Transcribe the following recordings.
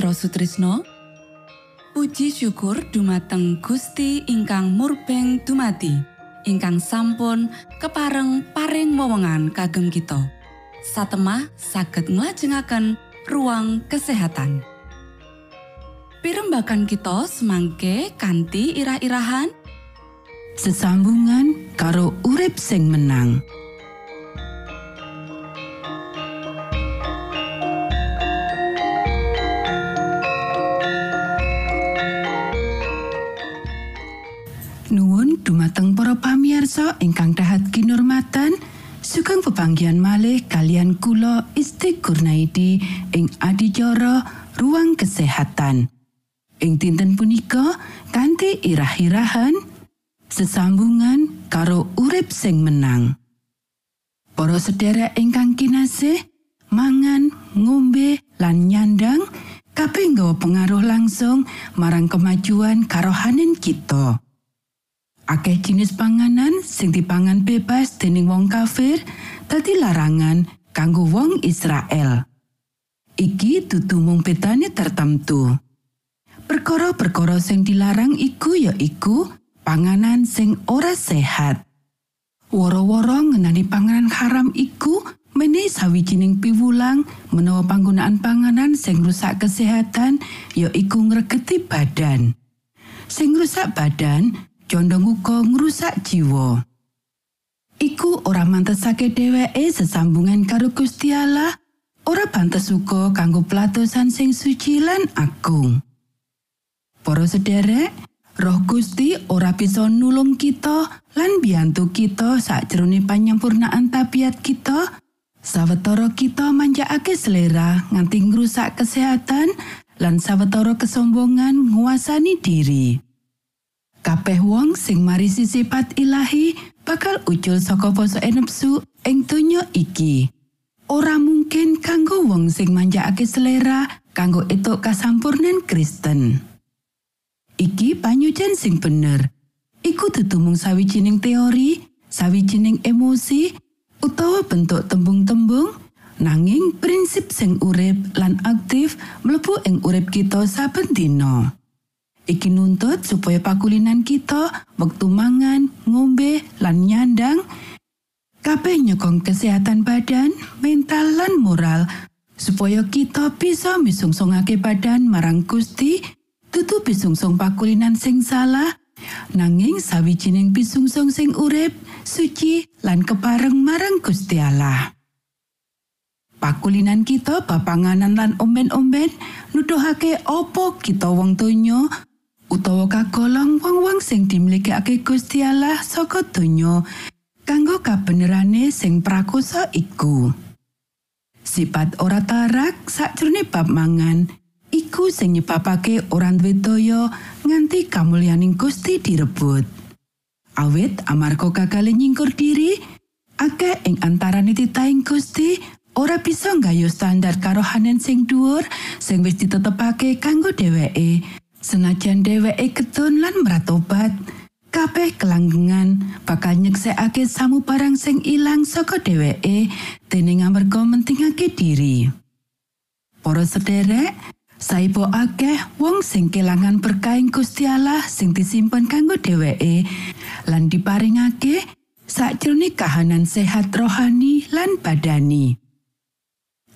Mitra Sutrisno Puji syukur dumateng Gusti ingkang murbeng dumati ingkang sampun kepareng paring wewenngan kagem kita. Satemah saged nglajengaken ruang kesehatan. Pirembakan kita semangke kanthi irah-irahan. Sesambungan karo urip sing menang. Pamirsa ingkang dahat kinurmatan, sugeng pepanggihan malih kalian kula Isti Kurnaidi ing adicara ruang kesehatan. Ing dinten punika kanthi irah-irahan sesambungan karo urip sing menang. Para sedherek ingkang kinasih, mangan, ngombe, lan nyandang kabeh nggawa pengaruh langsung marang kemajuan karohanin kita. Akeh jenis panganan sing dipangan bebas dening wong kafir dadi larangan kanggo wong Israel. Iki dudu mung betane tertentu. Perkara-perkara sing dilarang iku ya iku panganan sing ora sehat. Woro-woro ngenani panganan haram iku menehi sawijining piwulang menawa panggunaan panganan sing rusak kesehatan ya iku ngregeti badan. Sing rusak badan condong uga ngrusak jiwa. Iku ora mantesake dheweke sesambungan karo Gusti Allah, ora pantes uga kanggo pelatosan sing suci lan agung. Para sederek, Roh Gusti ora bisa nulung kita lan biyantu kita sakjroning panyempurnaan tabiat kita. Sawetara kita manjakake selera nganti ngrusak kesehatan lan sawetara kesombongan nguasani diri. Kabeh wong sing marisi sifat ilahi bakal ucul saka basa nepsu ing donya iki. Ora mungkin kanggo wong sing manjakake selera kanggo etuk kasampurnan Kristen. Iki panyucen sing bener. Iku tutumung sawijining teori, sawijining emosi, utawa bentuk tembung-tembung, nanging prinsip sing urip lan aktif mlebu ing urip kita saben dina. Iki nuntut supaya pakulinan kita wektu mangan, ngombe, lan nyandang kabeh nyokong kesehatan badan, mental lan moral supaya kita bisa misungsungake badan marang Gusti tutu bisungsung pakulinan sing salah nanging sawijining bisungsung sing urip suci lan kepareng marang Gusti Allah. Pakulinan kita papanganan lan omben-omben nuduhake opo kita wong donya utawa kagolong wong-wong sing dimiliki Gusti Allah saka donya kanggo kabenerane sing prakosa iku. Sifat ora tarak sakjroning bab mangan iku sing nyebabake ora duwe daya nganti kamulyaning Gusti direbut. Awit amarga gagal nyingkur diri akeh ing antarane titaing Gusti ora bisa nggayu standar karohanen sing dhuwur sing wis ditetepake kanggo dheweke Senajan dheweke ketun lan meratobat, kabeh kelanggengan bakal nyeksekake samu barang sing ilang saka dheweke dening amarga mentingake diri. Para sederek, saipo akeh wong sing kelangan berkaing Gusti Allah sing disimpen kanggo dheweke lan diparingake sakjroning kahanan sehat rohani lan badani.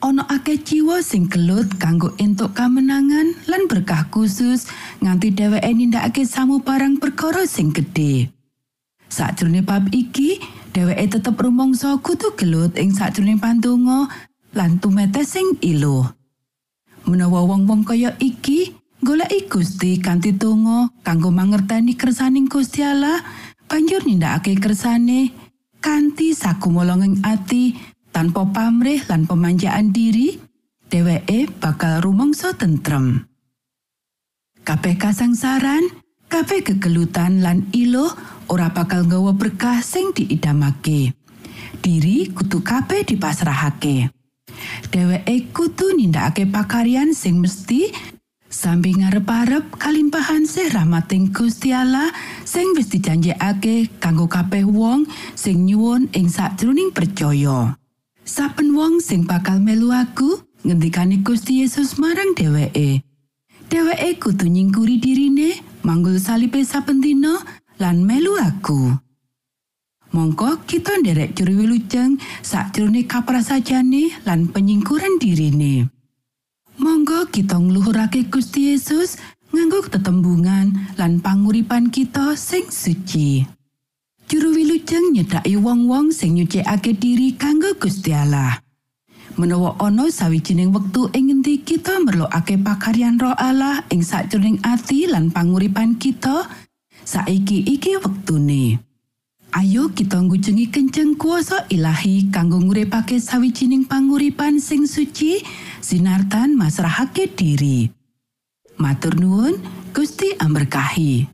Ana akeh jiwa sing gelut kanggo entuk kamenangan lan berkah khusus nganti dheweke nindakake samu barang perkara sing gedhe. Sakjroning bab iki, dheweke tetep rumangsa kudu gelut ing sakjroning pandonga lan tumete sing iluh. Menawa wong-wong kaya iki goleki Gusti kanthi donga kanggo mangerteni kersaning Gusti Allah, banjur nindakake kersane kanthi sakumolonging ati tanpa pamrih lan pemanjaan diri, dheweke bakal rumangsa tentrem. Kabeh kasangsaran, kabeh kegelutan lan iluh ora bakal nggawa berkah sing diidamake. Diri kudu kabeh dipasrahake. Dheweke kudu nindakake pakaryan sing mesti sambil ngarep-arep kalimpahan sih rahmating Gusti Allah sing wis dijanjekake kanggo kabeh wong sing nyuwun ing sakjroning percaya. Saben wong sing bakal melu aku ngendikane Gusti Yesus marang dheweke. Dheweke kudu nyingkuri dirine, manggul salibe saben dina lan melu aku. Mongko kita nderek juru wilujeng sakjroning kaprasajane lan penyingkuran dirine. Monggo kita ngluhurake Gusti Yesus nganggo tetembungan lan panguripan kita sing suci. Juru wilujeng nyedaki wong-wong sing nyucikake diri kanggo Gusti Allah. Menawa ana sawijining wektu ing ngendi kita merlokake pakaryan Roh Allah ing sakjroning ati lan panguripan kita, saiki iki wektune. Ayo kita ngujengi kenceng kuasa ilahi kanggo nguripake sawijining panguripan sing suci sinartan masrahake diri. Matur nuwun, Gusti amberkahi.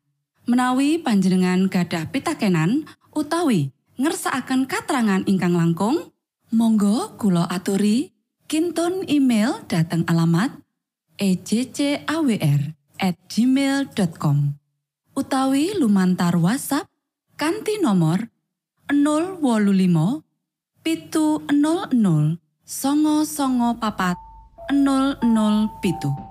Menawi panjenengan gadah pitakenan utawi ngersakaken katrangan ingkang langkung, monggo kula aturi kinton email dateng alamat ejcawr gmail.com utawi lumantar WhatsApp kanti nomor 025 pitu 00 songo songo papat 00 pitu.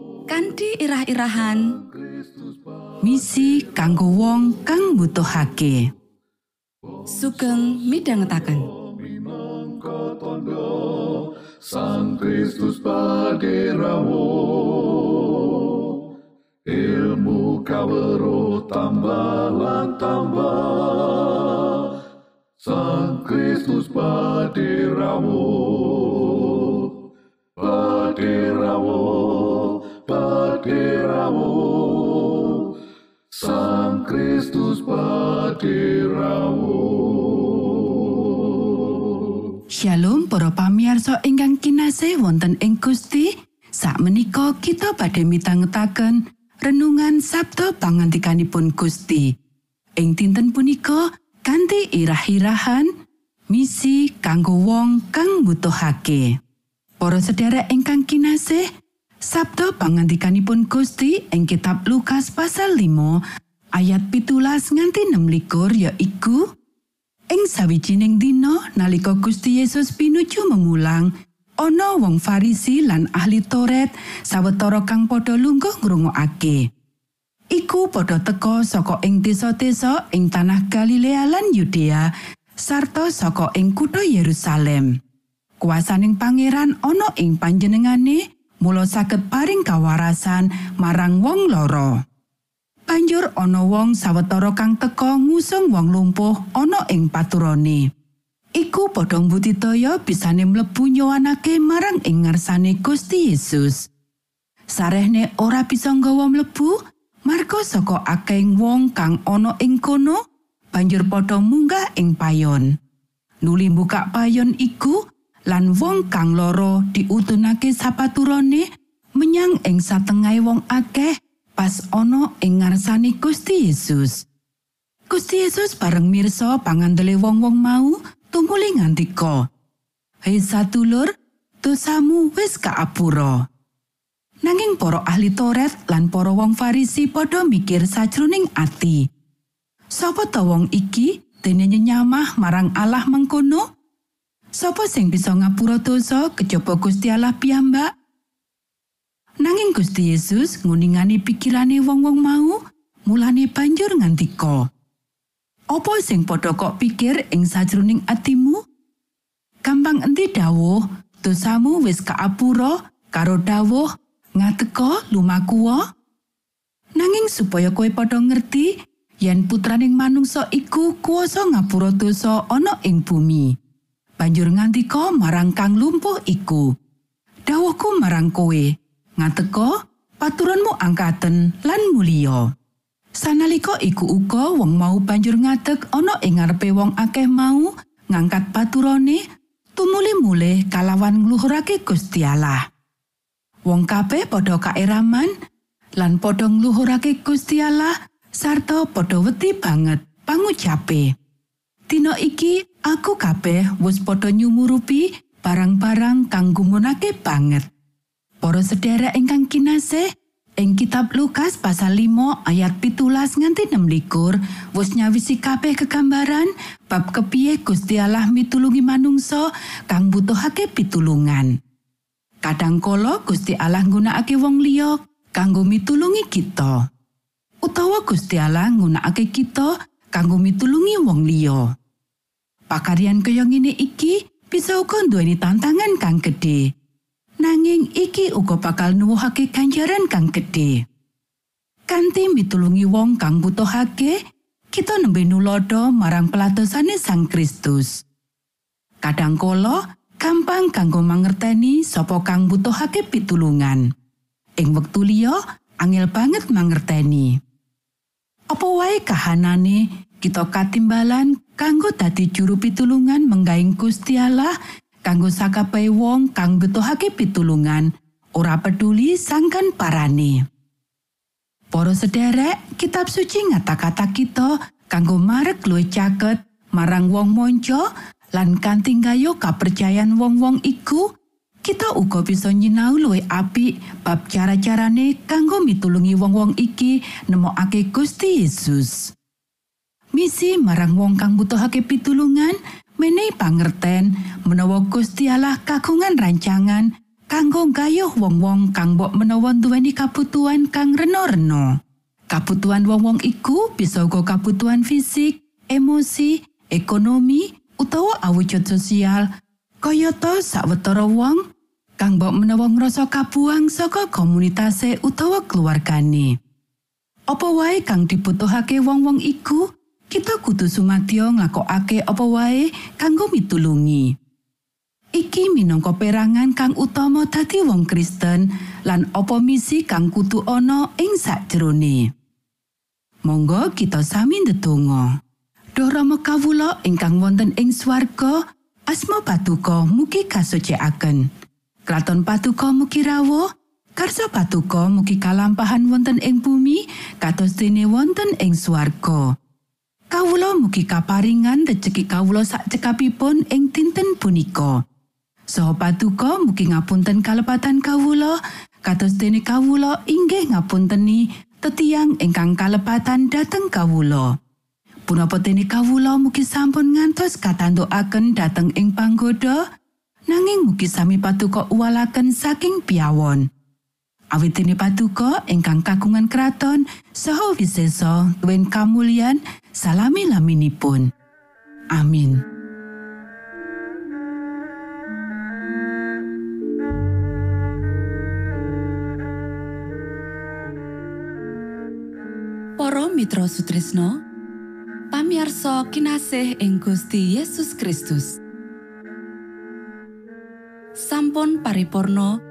kanthi irah-irahan. Misi kanggo wong kang butuhake. sugeng tondo Sang Kristus paderamu ilmu kawero tambah tambah. Sang Kristus paderamu paderamu paderamu Sang Kristus paderamu Shalom para pamiarsa ingkang kinasih wonten ing Gusti. Sakmenika kita badhe mitangetaken renungan Sabda pangantikanipun Gusti. Ing dinten punika kanthi irah-irahan misi kanggo wong kang butuhake. Para sedherek ingkang kinasih, Sabda pangantikanipun Gusti ing kitab Lukas pasal 5 ayat pitulas nganti 16 ya iku Ing sawijining dina nalika Gusti Yesus pinuju memulang, ana wong Farisi lan ahli Toret sawetara kang padha lungguh ngrungokake. Iku padha teka saka ing desa-desa ing tanah Galilea lan Yudea sarta saka ing kutha Yerusalem. Kuasaning pangeran ana ing panjenengane, mula saged paring kawarasan marang wong loro. Banjur ana wong sawetara kang teka ngusung wong lumpuh ana ing paturane. Iku padha mbudidaya bisane mlebu nyowanake marang ing ngarsane Gusti Yesus. Sarehne ora bisa nggawa mlebu, marga saka akeh wong kang ana ing kono, banjur padha munggah ing payon. Nuli buka payon iku lan wong kang loro diutunake sapaturane menyang ing satengahé wong akeh pas ana ing ngarsane Gusti Yesus. Gusti Yesus bareng mirsa pangandele wong-wong mau tumuli ngandika. Hei satulur, dosamu wis kaapura. Nanging para ahli Toret lan para wong Farisi padha mikir sajroning ati. Sapa ta wong iki dene nyamah marang Allah mengkono? Sapa sing bisa ngapura dosa kejaba Gusti Allah piyambak? Nanging Gusti Yesus nguningani pikirane wong-wong mau, mulane banjur ngandika. Apa sing padha kok pikir ing sajroning atimu? Gampang endi dawuh, dosamu wis kaapura karo dawuh ngateka lumakuwa? Nanging supaya kowe padha ngerti yen putraning manungsa iku kuwasa ngapura dosa ana ing bumi. Banjur ngandika marang kang lumpuh iku. Dawuhku marang kowe, ngateka paturanmu angkaten lan mulya. Sanalika iku uga wong mau banjur ngadeg ana ing ngarepe wong akeh mau ngangkat paturane tumuli mulih kalawan ngluhurake Gusti Allah. Wong kabeh padha kaeraman lan padha ngluhurake Gusti Allah sarta padha wedi banget pangucape. Dina iki aku kabeh wis padha nyumurupi barang-barang kang gumunake banget. Para sedherek ingkang kinasih, ing kitab Lukas pasal 5 ayat pitulas nganti 16 wis nyawisi kabeh kegambaran bab kepiye Gusti Allah mitulungi manungsa kang butuhake pitulungan. Kadangkala Gusti Allah nggunakake wong liya kanggo mitulungi kita. Utawa Gusti Allah nggunakake kita kanggo mitulungi wong liya. Pakaryan kaya ngene iki bisa uga nduweni tantangan kang gedhe. Nanging iki uga bakal nuwuhake ganjaran kang gedhe. Kanthi mitulungi wong kang butuhake, kita nembe nulodo marang pelatosane Sang Kristus. Kadangkala gampang kanggo mangerteni sapa kang butuhake pitulungan. Ing wektu liya angel banget mangerteni. Apa wae kahanane kita katimbalan kanggo dadi juru pitulungan menggaing Gusti Allah kanggo sakabehe wong kang butuhake pitulungan ora peduli sangkan parane. Para sederek, kitab suci ngata-kata kita kanggo marek luwih caket marang wong monco lan kanthi gayo kapercayan wong-wong iku, kita uga bisa nyinau luwih apik bab cara-carane kanggo mitulungi wong-wong iki nemokake Gusti Yesus. Misi marang wong kang butuhake pitulungan, menehi pangerten menawa Gusti Allah kagungan rancangan kanggo gayuh wong-wong kang mbok menawa duweni kabutuhan kang rena-rena. Kabutuhan wong-wong iku bisa uga kabutuhan fisik, emosi, ekonomi, utawa awujud sosial. Kayata sawetara wong kang mbok menawa ngrasa kabuang saka komunitase utawa keluargane. Apa wae kang dibutuhake wong-wong iku, kita kudu sumadya nglakokake apa wae kanggo mitulungi. Iki minangka perangan kang utama dadi wong Kristen lan apa misi kang kudu ana ing sakjroné. Monggo kita sami ndedonga. Duh Rama kawula ingkang wonten ing swarga, asma patuko mugi kasucikaken. Kraton patuko mugi rawuh, karsa patuko mugi kalampahan wonten ing bumi kados dene wonten ing swarga. Kawula mugi kaparingan rejeki kawula sak cekapipun ing dinten punika. Saha patuko mugi ngapunten kalepatan kawula kados dene kawula inggih ngapunteni tetiang ingkang kalepatan dhateng kawula. Punapa dene kawula mugi sampun ngantos katantukaken dhateng ing panggoda nanging mugi sami patuko uwalaken saking piawon. Awit dene patuko ingkang kagungan kraton saha wisesa duwen kamulyan salami laminipun. Amin. Para Mitra Sutrisno pamiarsa kinasih ing Gusti Yesus Kristus sampun paripurno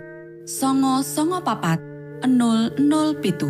songo songo papat. 00 pitu